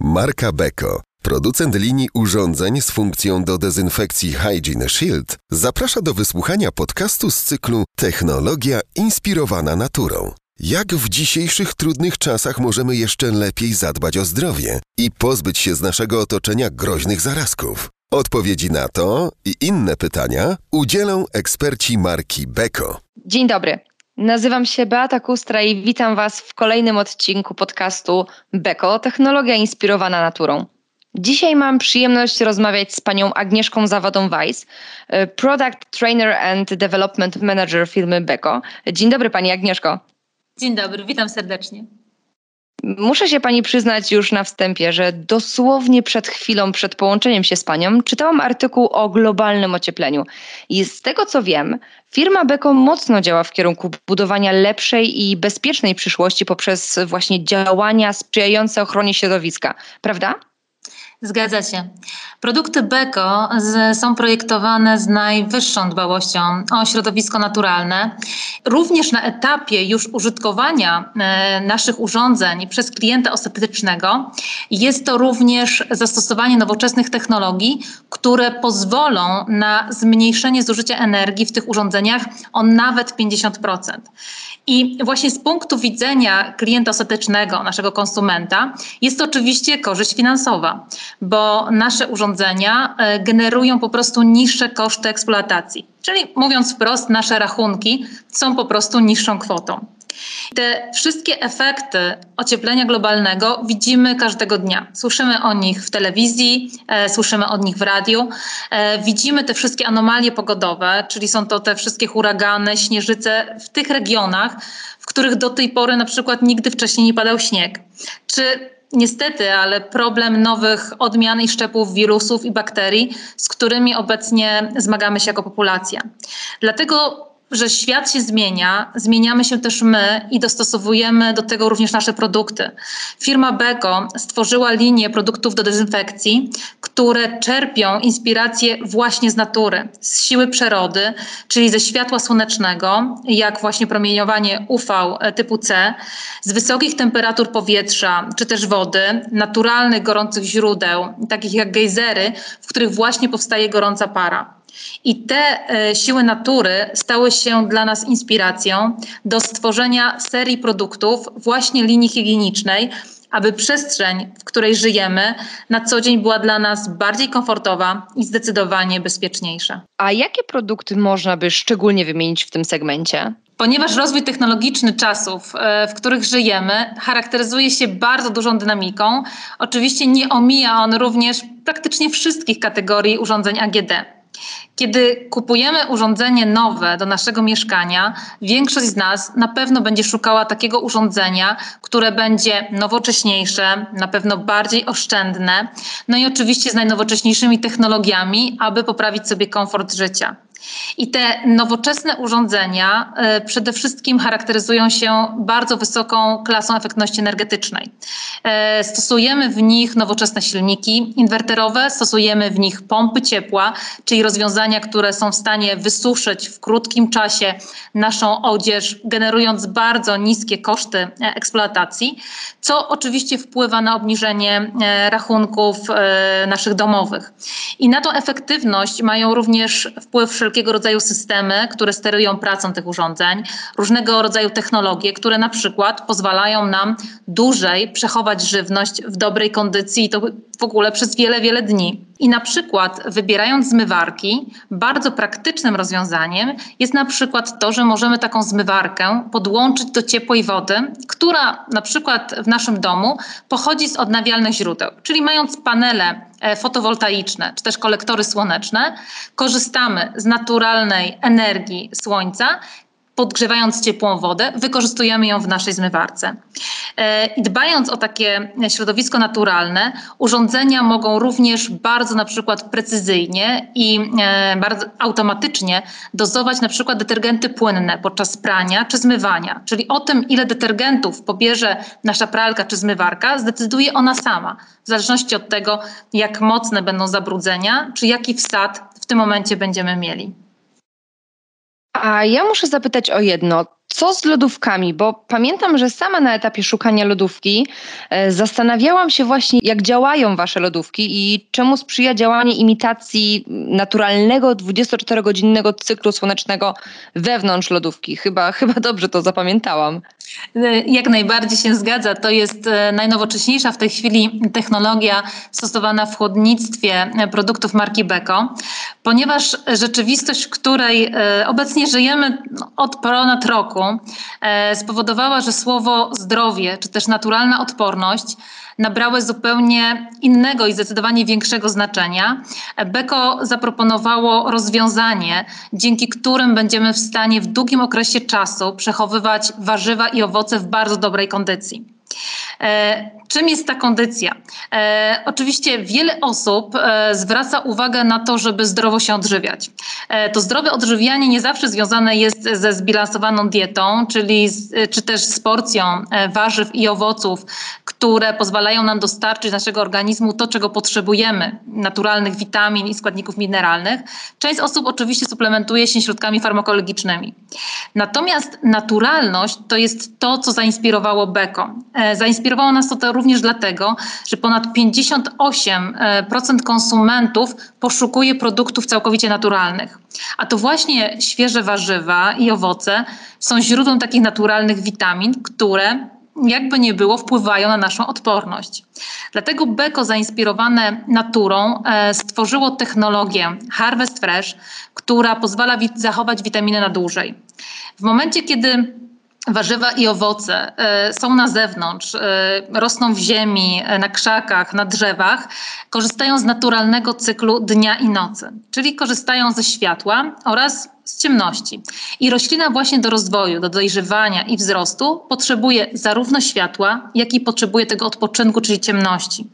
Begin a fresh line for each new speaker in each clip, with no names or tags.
Marka Beko, producent linii urządzeń z funkcją do dezynfekcji Hygiene Shield, zaprasza do wysłuchania podcastu z cyklu Technologia inspirowana naturą. Jak w dzisiejszych trudnych czasach możemy jeszcze lepiej zadbać o zdrowie i pozbyć się z naszego otoczenia groźnych zarazków? Odpowiedzi na to i inne pytania udzielą eksperci marki Beko.
Dzień dobry. Nazywam się Beata Kustra i witam Was w kolejnym odcinku podcastu Beko Technologia inspirowana naturą. Dzisiaj mam przyjemność rozmawiać z panią Agnieszką Zawadą Weiss, e, Product Trainer and Development Manager firmy Beko. Dzień dobry Pani Agnieszko.
Dzień dobry, witam serdecznie.
Muszę się pani przyznać już na wstępie, że dosłownie przed chwilą, przed połączeniem się z panią, czytałam artykuł o globalnym ociepleniu. I z tego co wiem, firma Beko mocno działa w kierunku budowania lepszej i bezpiecznej przyszłości poprzez właśnie działania sprzyjające ochronie środowiska, prawda?
Zgadza się. Produkty Beko z, są projektowane z najwyższą dbałością o środowisko naturalne. Również na etapie już użytkowania e, naszych urządzeń przez klienta ostatecznego jest to również zastosowanie nowoczesnych technologii, które pozwolą na zmniejszenie zużycia energii w tych urządzeniach o nawet 50%. I właśnie z punktu widzenia klienta ostatecznego, naszego konsumenta, jest to oczywiście korzyść finansowa bo nasze urządzenia e, generują po prostu niższe koszty eksploatacji. Czyli mówiąc wprost, nasze rachunki są po prostu niższą kwotą. Te wszystkie efekty ocieplenia globalnego widzimy każdego dnia. Słyszymy o nich w telewizji, e, słyszymy o nich w radiu. E, widzimy te wszystkie anomalie pogodowe, czyli są to te wszystkie huragany, śnieżyce w tych regionach, w których do tej pory na przykład nigdy wcześniej nie padał śnieg. Czy Niestety, ale problem nowych odmian i szczepów wirusów i bakterii, z którymi obecnie zmagamy się jako populacja. Dlatego że świat się zmienia, zmieniamy się też my i dostosowujemy do tego również nasze produkty. Firma Beko stworzyła linię produktów do dezynfekcji, które czerpią inspirację właśnie z natury, z siły przyrody, czyli ze światła słonecznego, jak właśnie promieniowanie UV typu C, z wysokich temperatur powietrza czy też wody, naturalnych gorących źródeł, takich jak gejzery, w których właśnie powstaje gorąca para. I te e, siły natury stały się dla nas inspiracją do stworzenia serii produktów, właśnie linii higienicznej, aby przestrzeń, w której żyjemy, na co dzień była dla nas bardziej komfortowa i zdecydowanie bezpieczniejsza.
A jakie produkty można by szczególnie wymienić w tym segmencie?
Ponieważ rozwój technologiczny czasów, e, w których żyjemy, charakteryzuje się bardzo dużą dynamiką, oczywiście nie omija on również praktycznie wszystkich kategorii urządzeń AGD. Kiedy kupujemy urządzenie nowe do naszego mieszkania, większość z nas na pewno będzie szukała takiego urządzenia, które będzie nowocześniejsze, na pewno bardziej oszczędne, no i oczywiście z najnowocześniejszymi technologiami, aby poprawić sobie komfort życia. I te nowoczesne urządzenia y, przede wszystkim charakteryzują się bardzo wysoką klasą efektywności energetycznej. Y, stosujemy w nich nowoczesne silniki inwerterowe, stosujemy w nich pompy ciepła, czyli rozwiązania, które są w stanie wysuszyć w krótkim czasie naszą odzież, generując bardzo niskie koszty e, eksploatacji, co oczywiście wpływa na obniżenie e, rachunków e, naszych domowych. I na tą efektywność mają również wpływ wszelkiego rodzaju systemy, które sterują pracą tych urządzeń, różnego rodzaju technologie, które na przykład pozwalają nam dłużej przechować żywność w dobrej kondycji i to w ogóle przez wiele, wiele dni. I na przykład wybierając zmywarki, bardzo praktycznym rozwiązaniem jest na przykład to, że możemy taką zmywarkę podłączyć do ciepłej wody, która na przykład w naszym domu pochodzi z odnawialnych źródeł, czyli mając panele e, fotowoltaiczne czy też kolektory słoneczne, korzystamy z naturalnej energii słońca podgrzewając ciepłą wodę, wykorzystujemy ją w naszej zmywarce. E, I dbając o takie środowisko naturalne, urządzenia mogą również bardzo na przykład precyzyjnie i e, bardzo automatycznie dozować na przykład detergenty płynne podczas prania czy zmywania. Czyli o tym, ile detergentów pobierze nasza pralka czy zmywarka, zdecyduje ona sama, w zależności od tego, jak mocne będą zabrudzenia, czy jaki wsad w tym momencie będziemy mieli.
A ja muszę zapytać o jedno. co z lodówkami? Bo pamiętam, że sama na etapie szukania lodówki e, zastanawiałam się właśnie, jak działają wasze lodówki i czemu sprzyja działanie imitacji naturalnego 24-godzinnego cyklu słonecznego wewnątrz lodówki. Chyba, chyba dobrze to zapamiętałam.
E, jak najbardziej się zgadza. To jest e, najnowocześniejsza w tej chwili technologia stosowana w chłodnictwie produktów marki Beko, ponieważ rzeczywistość, w której obecnie żyjemy no, od ponad roku, e, spowodowała, że słowo zdrowie czy też naturalna odporność nabrały zupełnie innego i zdecydowanie większego znaczenia. Beko zaproponowało rozwiązanie, dzięki którym będziemy w stanie w długim okresie czasu przechowywać warzywa i owoce w bardzo dobrej kondycji. E, czym jest ta kondycja? E, oczywiście wiele osób e, zwraca uwagę na to, żeby zdrowo się odżywiać. To zdrowe odżywianie nie zawsze związane jest ze zbilansowaną dietą, czyli z, czy też z porcją warzyw i owoców, które pozwalają nam dostarczyć naszego organizmu to, czego potrzebujemy, naturalnych witamin i składników mineralnych. Część osób oczywiście suplementuje się środkami farmakologiczne. Natomiast naturalność to jest to, co zainspirowało Beko. Zainspirowało nas to również dlatego, że ponad 58% konsumentów poszukuje produktów całkowicie naturalnych. A to właśnie świeże warzywa i owoce są źródłem takich naturalnych witamin, które jakby nie było, wpływają na naszą odporność. Dlatego Beko zainspirowane naturą e, stworzyło technologię Harvest Fresh, która pozwala zachować witaminy na dłużej. W momencie, kiedy warzywa i owoce e, są na zewnątrz, e, rosną w ziemi, e, na krzakach, na drzewach, korzystają z naturalnego cyklu dnia i nocy, czyli korzystają ze światła oraz z ciemności. I roślina właśnie do rozwoju, do dojrzewania i wzrostu potrzebuje zarówno światła, jak i potrzebuje tego odpoczynku, czyli ciemności.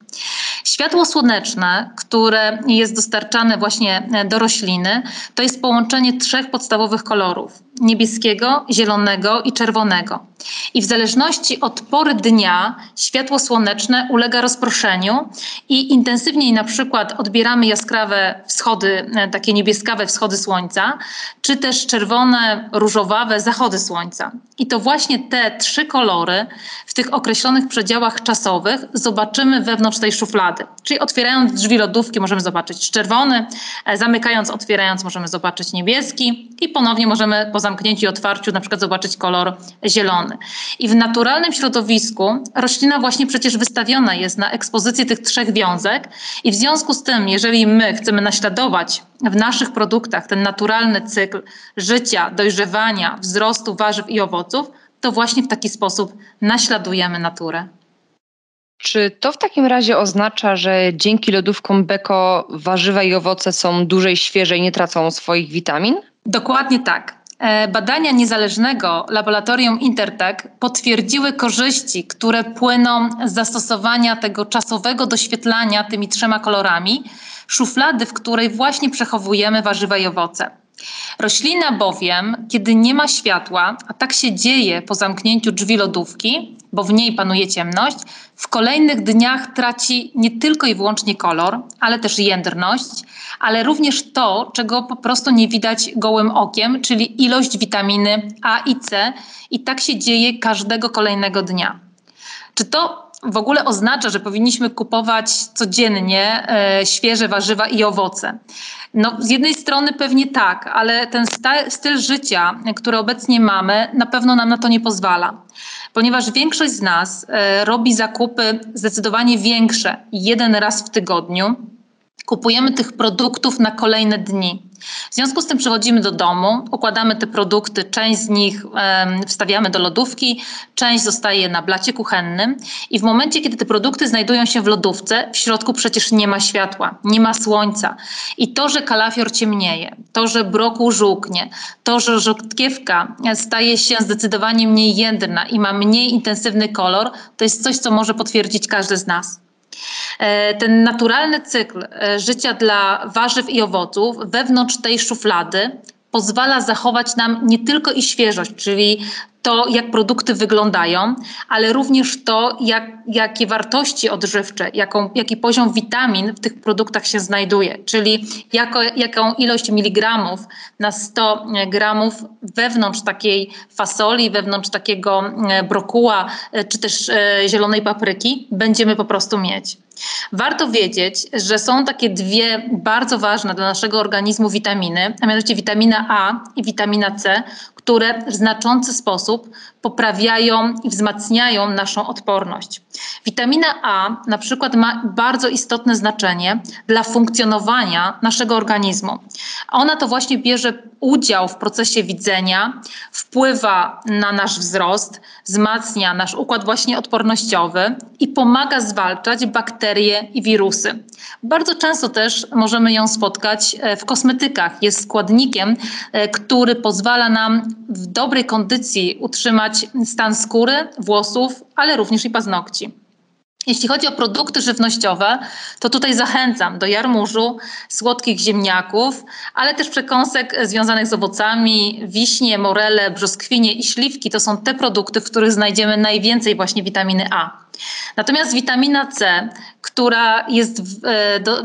Światło słoneczne, które jest dostarczane właśnie do rośliny, to jest połączenie trzech podstawowych kolorów: niebieskiego, zielonego i czerwonego. I w zależności od pory dnia światło słoneczne ulega rozproszeniu i intensywniej na przykład odbieramy jaskrawe wschody, takie niebieskawe wschody słońca, czy też czerwone, różowawe zachody słońca. I to właśnie te trzy kolory w tych określonych przedziałach czasowych zobaczymy wewnątrz tej szuflady. Czyli otwierając drzwi lodówki możemy zobaczyć czerwony, e, zamykając, otwierając możemy zobaczyć niebieski i ponownie możemy po zamknięciu i otwarciu na przykład zobaczyć kolor zielony. I w naturalnym środowisku roślina właśnie przecież wystawiona jest na ekspozycję tych trzech wiązek i w związku z tym, jeżeli my chcemy naśladować w naszych produktach ten naturalny cykl życia, dojrzewania, wzrostu warzyw i owoców, to właśnie w taki sposób naśladujemy naturę.
Czy to w takim razie oznacza, że dzięki lodówkom Beko warzywa i owoce są dłużej świeże i nie tracą swoich witamin?
Dokładnie tak. E, badania niezależnego laboratorium Intertech potwierdziły korzyści, które płyną z zastosowania tego czasowego doświetlania tymi trzema kolorami, szuflady, w której właśnie przechowujemy warzywa i owoce. Roślina bowiem, kiedy nie ma światła, a tak się dzieje po zamknięciu drzwi lodówki, bo w niej panuje ciemność, w kolejnych dniach traci nie tylko i wyłącznie kolor, ale też jędrność, ale również to, czego po prostu nie widać gołym okiem, czyli ilość witaminy A i C, i tak się dzieje każdego kolejnego dnia. Czy to w ogóle oznacza, że powinniśmy kupować codziennie e, świeże warzywa i owoce? No, z jednej strony pewnie tak, ale ten styl życia, który obecnie mamy, na pewno nam na to nie pozwala. Ponieważ większość z nas e, robi zakupy zdecydowanie większe jeden raz w tygodniu, kupujemy tych produktów na kolejne dni. W związku z tym przychodzimy do domu, układamy te produkty, część z nich wstawiamy do lodówki, część zostaje na blacie kuchennym i w momencie, kiedy te produkty znajdują się w lodówce, w środku przecież nie ma światła, nie ma słońca. I to, że kalafior ciemnieje, to, że brokuł żółknie, to, że rzodkiewka staje się zdecydowanie mniej jędrna i ma mniej intensywny kolor, to jest coś, co może potwierdzić każdy z nas. E, ten naturalny cykl e, życia dla warzyw i owoców wewnątrz tej szuflady pozwala zachować nam nie tylko i świeżość, czyli to, jak produkty wyglądają, ale również to, jak, jakie wartości odżywcze, jaką, jaki poziom witamin w tych produktach się znajduje, czyli jako, jaką ilość miligramów na 100 gramów wewnątrz takiej fasoli, wewnątrz takiego e, brokuła e, czy też e, zielonej papryki będziemy po prostu mieć. Warto wiedzieć, że są takie dwie bardzo ważne dla naszego organizmu witaminy, a mianowicie witamina A i witamina C, które w znaczący sposób poprawiają i wzmacniają naszą odporność. Witamina A na przykład ma bardzo istotne znaczenie dla funkcjonowania naszego organizmu. Ona to właśnie bierze udział w procesie widzenia, wpływa na nasz wzrost, wzmacnia nasz układ właśnie odpornościowy i pomaga zwalczać bakterie i wirusy. Bardzo często też możemy ją spotkać e, w kosmetykach. Jest składnikiem, e, który pozwala nam w dobrej kondycji utrzymać stan skóry, włosów, ale również i paznokci. Jeśli chodzi o produkty żywnościowe, to tutaj zachęcam do jarmużu, słodkich ziemniaków, ale też przekąsek związanych z owocami, wiśnie, morele, brzoskwinie i śliwki to są te produkty, w których znajdziemy najwięcej właśnie witaminy A. Natomiast witamina C, która, jest, e, do,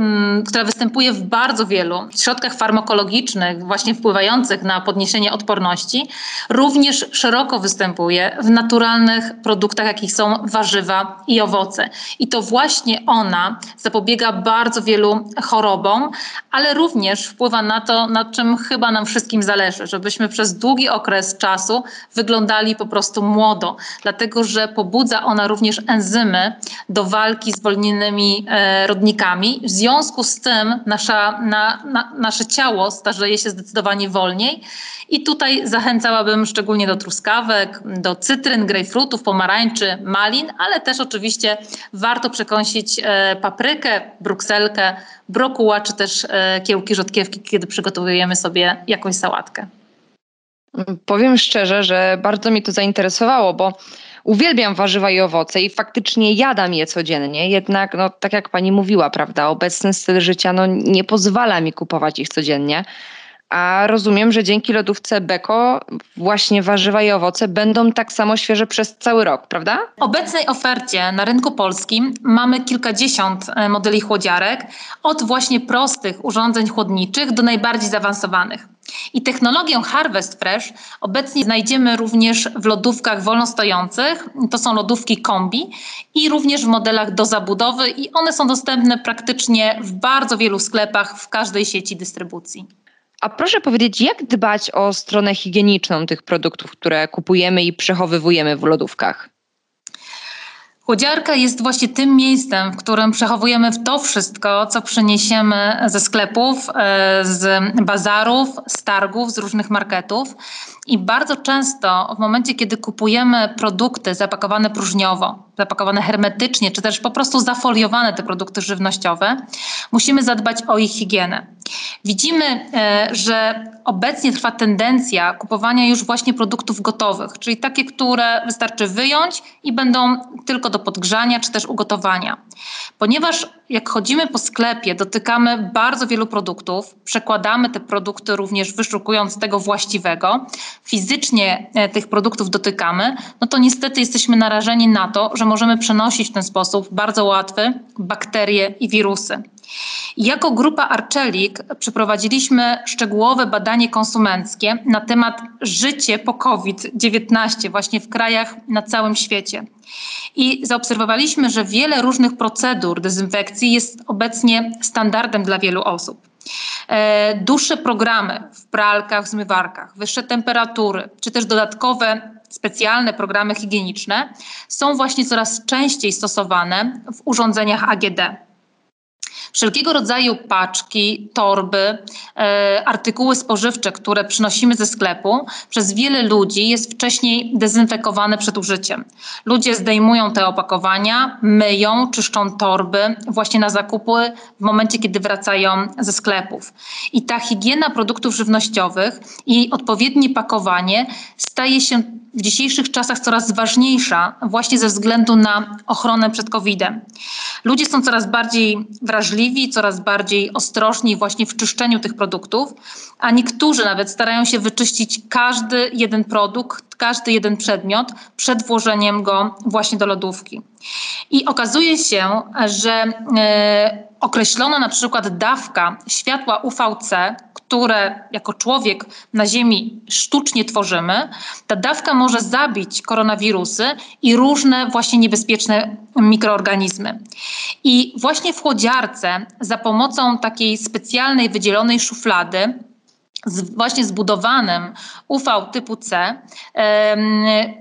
która występuje w bardzo wielu środkach farmakologicznych, właśnie wpływających na podniesienie odporności, również szeroko występuje w naturalnych produktach, jakich są warzywa i owoce. I to właśnie ona zapobiega bardzo wielu chorobom, ale również wpływa na to, na czym chyba nam wszystkim zależy, żebyśmy przez długi okres czasu wyglądali po prostu młodo, dlatego że pobudza ona również enzymy do walki z wolnymi e, rodnikami. W związku z tym nasza, na, na, nasze ciało starzeje się zdecydowanie wolniej i tutaj zachęcałabym szczególnie do truskawek, do cytryn, grejpfrutów, pomarańczy, malin, ale też oczywiście warto przekąsić e, paprykę, brukselkę, brokuła czy też e, kiełki rzodkiewki, kiedy przygotowujemy sobie jakąś sałatkę.
Powiem szczerze, że bardzo mnie to zainteresowało, bo uwielbiam warzywa i owoce i faktycznie jadam je codziennie, jednak no, tak jak pani mówiła, prawda, obecny styl życia no, nie pozwala mi kupować ich codziennie. A rozumiem, że dzięki lodówce Beko właśnie warzywa i owoce będą tak samo świeże przez cały rok, prawda?
W obecnej ofercie na rynku polskim mamy kilkadziesiąt e, modeli chłodziarek, od właśnie prostych urządzeń chłodniczych do najbardziej zaawansowanych. I technologię Harvest Fresh obecnie znajdziemy również w lodówkach wolnostojących. To są lodówki kombi i również w modelach do zabudowy i one są dostępne praktycznie w bardzo wielu sklepach w każdej sieci dystrybucji.
A proszę powiedzieć, jak dbać o stronę higieniczną tych produktów, które kupujemy i przechowywujemy w lodówkach?
Chłodziarka jest właśnie tym miejscem, w którym przechowujemy to wszystko, co przyniesiemy ze sklepów, e, z bazarów, z targów, z różnych marketów. I bardzo często w momencie, kiedy kupujemy produkty zapakowane próżniowo, zapakowane hermetycznie, czy też po prostu zafoliowane te produkty żywnościowe, musimy zadbać o ich higienę. Widzimy, e, że obecnie trwa tendencja kupowania już właśnie produktów gotowych, czyli takie, które wystarczy wyjąć i będą tylko do podgrzania czy też ugotowania. Ponieważ jak chodzimy po sklepie, dotykamy bardzo wielu produktów, przekładamy te produkty również wyszukując tego właściwego, fizycznie e, tych produktów dotykamy, no to niestety jesteśmy narażeni na to, że możemy przenosić w ten sposób bardzo łatwy bakterie i wirusy. Jako grupa Arczelik przeprowadziliśmy szczegółowe badanie konsumenckie na temat życie po COVID-19 właśnie w krajach na całym świecie. I zaobserwowaliśmy, że wiele różnych procedur dezynfekcji jest obecnie standardem dla wielu osób. E, dłuższe programy w pralkach, zmywarkach, wyższe temperatury, czy też dodatkowe specjalne programy higieniczne są właśnie coraz częściej stosowane w urządzeniach AGD. Wszelkiego rodzaju paczki, torby, e, artykuły spożywcze, które przynosimy ze sklepu, przez wiele ludzi jest wcześniej dezynfekowane przed użyciem. Ludzie zdejmują te opakowania, myją, czyszczą torby właśnie na zakupy w momencie, kiedy wracają ze sklepów. I ta higiena produktów żywnościowych i odpowiednie pakowanie staje się w dzisiejszych czasach coraz ważniejsza właśnie ze względu na ochronę przed COVID-em. Ludzie są coraz bardziej wrażliwi, coraz bardziej ostrożni właśnie w czyszczeniu tych produktów, a niektórzy nawet starają się wyczyścić każdy jeden produkt, każdy jeden przedmiot przed włożeniem go właśnie do lodówki. I okazuje się, że e, określona na przykład dawka światła UVC, które jako człowiek na Ziemi sztucznie tworzymy, ta dawka może zabić koronawirusy i różne właśnie niebezpieczne mikroorganizmy. I właśnie w chłodziarce za pomocą takiej specjalnej wydzielonej szuflady, z, właśnie zbudowanym UV typu C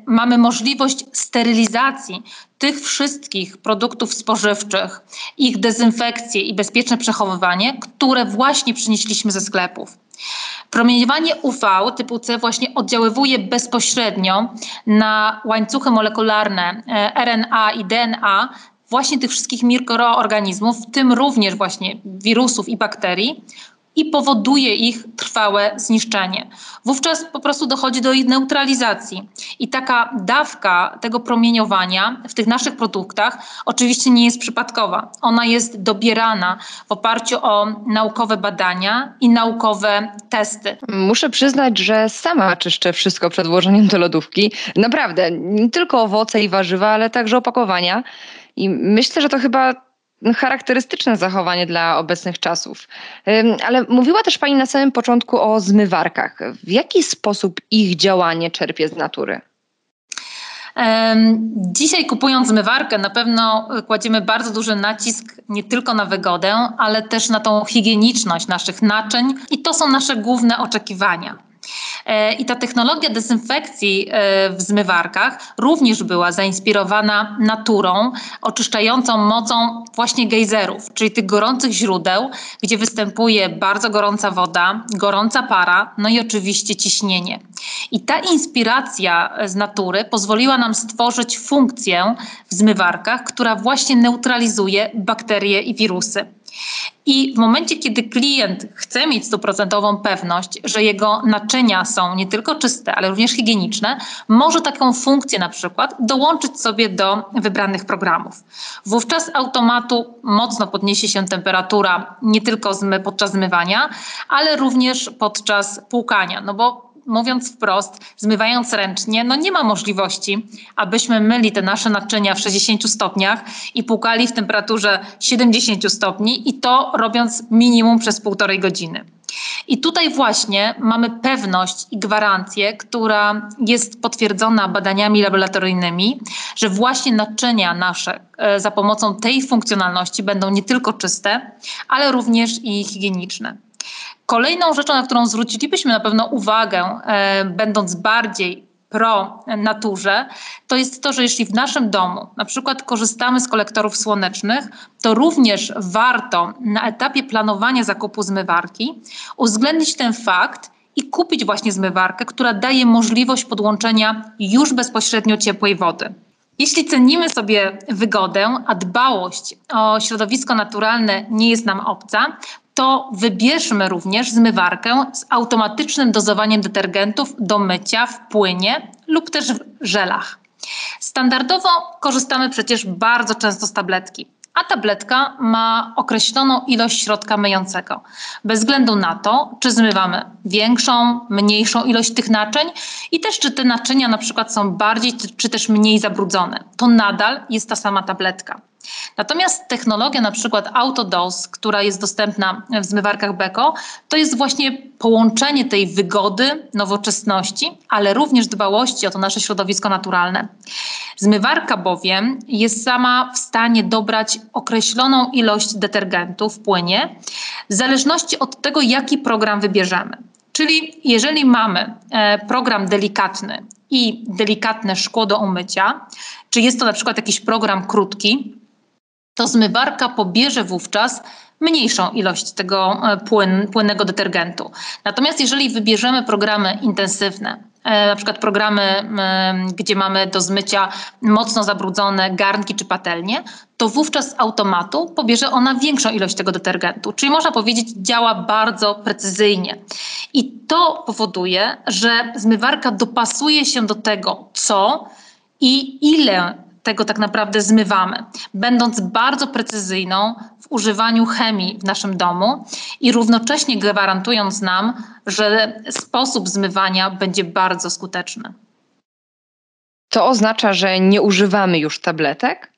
mamy możliwość sterylizacji tych wszystkich produktów spożywczych, ich dezynfekcję i bezpieczne przechowywanie, które właśnie przynieśliśmy ze sklepów. Promieniowanie UV typu C właśnie oddziaływuje bezpośrednio na łańcuchy molekularne e, RNA i DNA właśnie tych wszystkich mikroorganizmów, w tym również właśnie wirusów i bakterii, i powoduje ich trwałe zniszczenie. Wówczas po prostu dochodzi do ich neutralizacji. I taka dawka tego promieniowania w tych naszych produktach oczywiście nie jest przypadkowa. Ona jest dobierana w oparciu o naukowe badania i naukowe testy.
Muszę przyznać, że sama czyszczę wszystko przed włożeniem do lodówki. Naprawdę, nie tylko owoce i warzywa, ale także opakowania. I myślę, że to chyba charakterystyczne zachowanie dla obecnych czasów. Ale mówiła też Pani na samym początku o zmywarkach. W jaki sposób ich działanie czerpie z natury?
Dzisiaj kupując zmywarkę na pewno kładziemy bardzo duży nacisk nie tylko na wygodę, ale też na tą higieniczność naszych naczyń i to są nasze główne oczekiwania. E, I ta technologia dezynfekcji e, w zmywarkach również była zainspirowana naturą, oczyszczającą mocą właśnie gejzerów, czyli tych gorących źródeł, gdzie występuje bardzo gorąca woda, gorąca para, no i oczywiście ciśnienie. I ta inspiracja z natury pozwoliła nam stworzyć funkcję w zmywarkach, która właśnie neutralizuje bakterie i wirusy. I w momencie, kiedy klient chce mieć stuprocentową pewność, że jego naczynia są nie tylko czyste, ale również higieniczne, może taką funkcję na przykład dołączyć sobie do wybranych programów. Wówczas automatu mocno podniesie się temperatura nie tylko podczas zmywania, ale również podczas płukania, no bo mówiąc wprost, zmywając ręcznie, no nie ma możliwości, abyśmy myli te nasze naczynia w 60 stopniach i płukali w temperaturze 70 stopni i to robiąc minimum przez półtorej godziny. I tutaj właśnie mamy pewność i gwarancję, która jest potwierdzona badaniami laboratoryjnymi, że właśnie naczynia nasze e, za pomocą tej funkcjonalności będą nie tylko czyste, ale również i higieniczne. Kolejną rzeczą, na którą zwrócilibyśmy na pewno uwagę, e, będąc bardziej pro naturze, to jest to, że jeśli w naszym domu na przykład korzystamy z kolektorów słonecznych, to również warto na etapie planowania zakupu zmywarki uwzględnić ten fakt i kupić właśnie zmywarkę, która daje możliwość podłączenia już bezpośrednio ciepłej wody. Jeśli cenimy sobie wygodę, a dbałość o środowisko naturalne nie jest nam obca, to wybierzmy również zmywarkę z automatycznym dozowaniem detergentów do mycia w płynie lub też w żelach. Standardowo korzystamy przecież bardzo często z tabletki, a tabletka ma określoną ilość środka myjącego. Bez względu na to, czy zmywamy większą, mniejszą ilość tych naczyń i też czy te naczynia na przykład są bardziej czy też mniej zabrudzone, to nadal jest ta sama tabletka. Natomiast technologia na przykład Autodose, która jest dostępna w zmywarkach Beko, to jest właśnie połączenie tej wygody, nowoczesności, ale również dbałości o to nasze środowisko naturalne. Zmywarka bowiem jest sama w stanie dobrać określoną ilość detergentu w płynie, w zależności od tego, jaki program wybierzemy. Czyli jeżeli mamy e, program delikatny i delikatne szkło do umycia, czy jest to na przykład jakiś program krótki, to zmywarka pobierze wówczas mniejszą ilość tego e, płyn, płynnego detergentu. Natomiast jeżeli wybierzemy programy intensywne, e, na przykład programy, gdzie mamy do zmycia mocno zabrudzone garnki czy patelnie, to wówczas z automatu pobierze ona większą ilość tego detergentu. Czyli można powiedzieć, działa bardzo precyzyjnie. I to powoduje, że zmywarka dopasuje się do tego, co i ile tego tak naprawdę zmywamy, będąc bardzo precyzyjną w używaniu chemii w naszym domu i równocześnie gwarantując nam, że sposób zmywania będzie bardzo skuteczny.
To oznacza, że nie używamy już tabletek?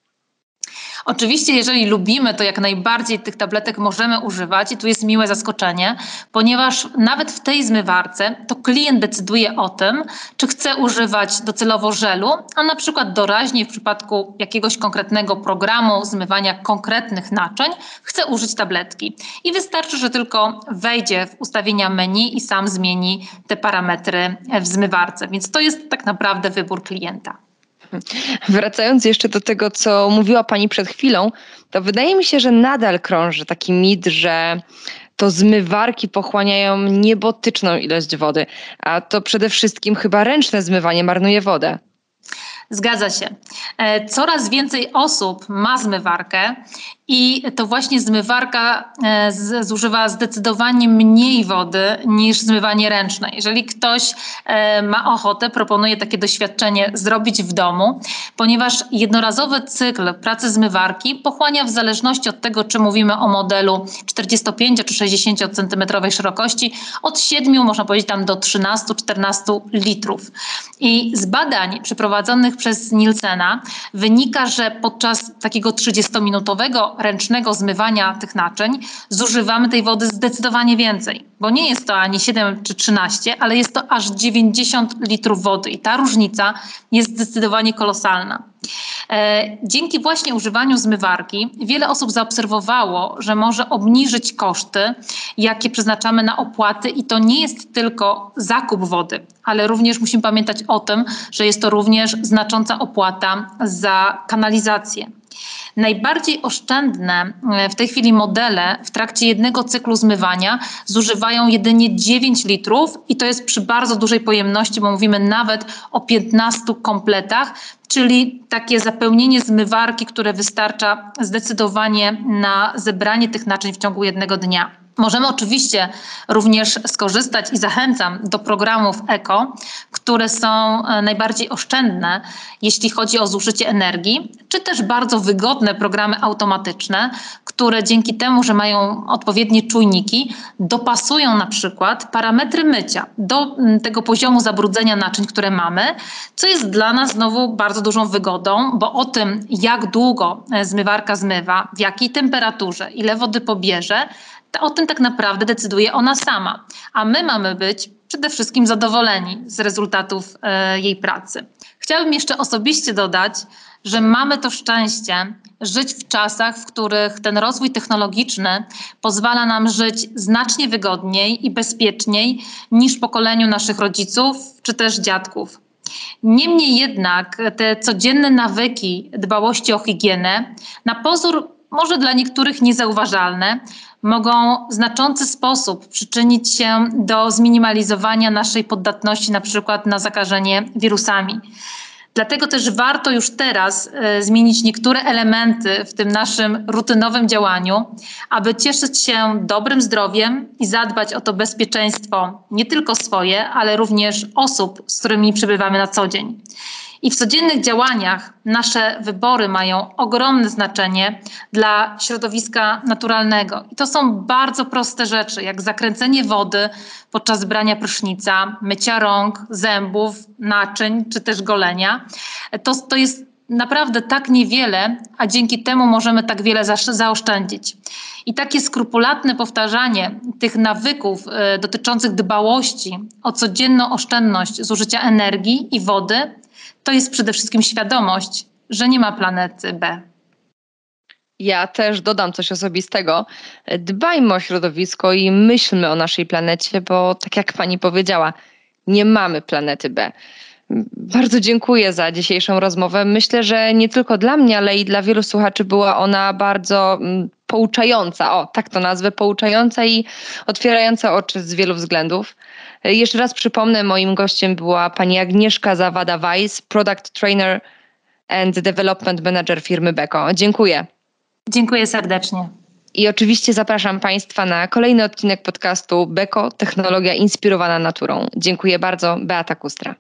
Oczywiście, jeżeli lubimy, to jak najbardziej tych tabletek możemy używać i tu jest miłe zaskoczenie, ponieważ nawet w tej zmywarce to klient decyduje o tym, czy chce używać docelowo żelu, a na przykład doraźnie w przypadku jakiegoś konkretnego programu zmywania konkretnych naczyń chce użyć tabletki. I wystarczy, że tylko wejdzie w ustawienia menu i sam zmieni te parametry w zmywarce. Więc to jest tak naprawdę wybór klienta.
Wracając jeszcze do tego, co mówiła Pani przed chwilą, to wydaje mi się, że nadal krąży taki mit, że to zmywarki pochłaniają niebotyczną ilość wody, a to przede wszystkim chyba ręczne zmywanie marnuje wodę.
Zgadza się. E, coraz więcej osób ma zmywarkę i to właśnie zmywarka e, zużywa zdecydowanie mniej wody niż zmywanie ręczne. Jeżeli ktoś e, ma ochotę, proponuję takie doświadczenie zrobić w domu, ponieważ jednorazowy cykl pracy zmywarki pochłania w zależności od tego, czy mówimy o modelu 45 czy 60 cm szerokości, od 7, można powiedzieć tam do 13-14 litrów. I z badań przeprowadzonych przez Nielsena wynika, że podczas takiego 30-minutowego ręcznego zmywania tych naczyń zużywamy tej wody zdecydowanie więcej, bo nie jest to ani 7 czy 13, ale jest to aż 90 litrów wody i ta różnica jest zdecydowanie kolosalna. E, dzięki właśnie używaniu zmywarki wiele osób zaobserwowało, że może obniżyć koszty, jakie przeznaczamy na opłaty i to nie jest tylko zakup wody, ale również musimy pamiętać o tym, że jest to również znacząca opłata za kanalizację. Najbardziej oszczędne e, w tej chwili modele w trakcie jednego cyklu zmywania zużywają jedynie 9 litrów i to jest przy bardzo dużej pojemności, bo mówimy nawet o 15 kompletach, czyli takie zapełnienie zmywarki, które wystarcza zdecydowanie na zebranie tych naczyń w ciągu jednego dnia. Możemy oczywiście również skorzystać i zachęcam do programów ECO, które są e, najbardziej oszczędne, jeśli chodzi o zużycie energii, czy też bardzo wygodne programy automatyczne, które dzięki temu, że mają odpowiednie czujniki, dopasują na przykład parametry mycia do tego poziomu zabrudzenia naczyń, które mamy, co jest dla nas znowu bardzo dużą wygodą, bo o tym, jak długo e, zmywarka zmywa, w jakiej temperaturze, ile wody pobierze, o tym tak naprawdę decyduje ona sama, a my mamy być przede wszystkim zadowoleni z rezultatów e, jej pracy. Chciałabym jeszcze osobiście dodać, że mamy to szczęście żyć w czasach, w których ten rozwój technologiczny pozwala nam żyć znacznie wygodniej i bezpieczniej niż pokoleniu naszych rodziców czy też dziadków. Niemniej jednak te codzienne nawyki dbałości o higienę na pozór może dla niektórych niezauważalne, mogą w znaczący sposób przyczynić się do zminimalizowania naszej poddatności na przykład na zakażenie wirusami. Dlatego też warto już teraz e, zmienić niektóre elementy w tym naszym rutynowym działaniu, aby cieszyć się dobrym zdrowiem i zadbać o to bezpieczeństwo nie tylko swoje, ale również osób, z którymi przebywamy na co dzień. I w codziennych działaniach nasze wybory mają ogromne znaczenie dla środowiska naturalnego. I to są bardzo proste rzeczy, jak zakręcenie wody podczas brania prysznica, mycia rąk, zębów, naczyń czy też golenia. To, to jest naprawdę tak niewiele, a dzięki temu możemy tak wiele zaoszczędzić. I takie skrupulatne powtarzanie tych nawyków y, dotyczących dbałości o codzienną oszczędność zużycia energii i wody to jest przede wszystkim świadomość, że nie ma planety B.
Ja też dodam coś osobistego. Dbajmy o środowisko i myślmy o naszej planecie, bo tak jak pani powiedziała, nie mamy planety B. Bardzo dziękuję za dzisiejszą rozmowę. Myślę, że nie tylko dla mnie, ale i dla wielu słuchaczy była ona bardzo mm, pouczająca. O, tak to nazwę, pouczająca i otwierająca oczy z wielu względów. Jeszcze raz przypomnę, moim gościem była pani Agnieszka Zawada-Weiss, Product Trainer and Development Manager firmy Beko. Dziękuję.
Dziękuję serdecznie.
I oczywiście zapraszam Państwa na kolejny odcinek podcastu Beko Technologia inspirowana naturą. Dziękuję bardzo. Beata Kustra.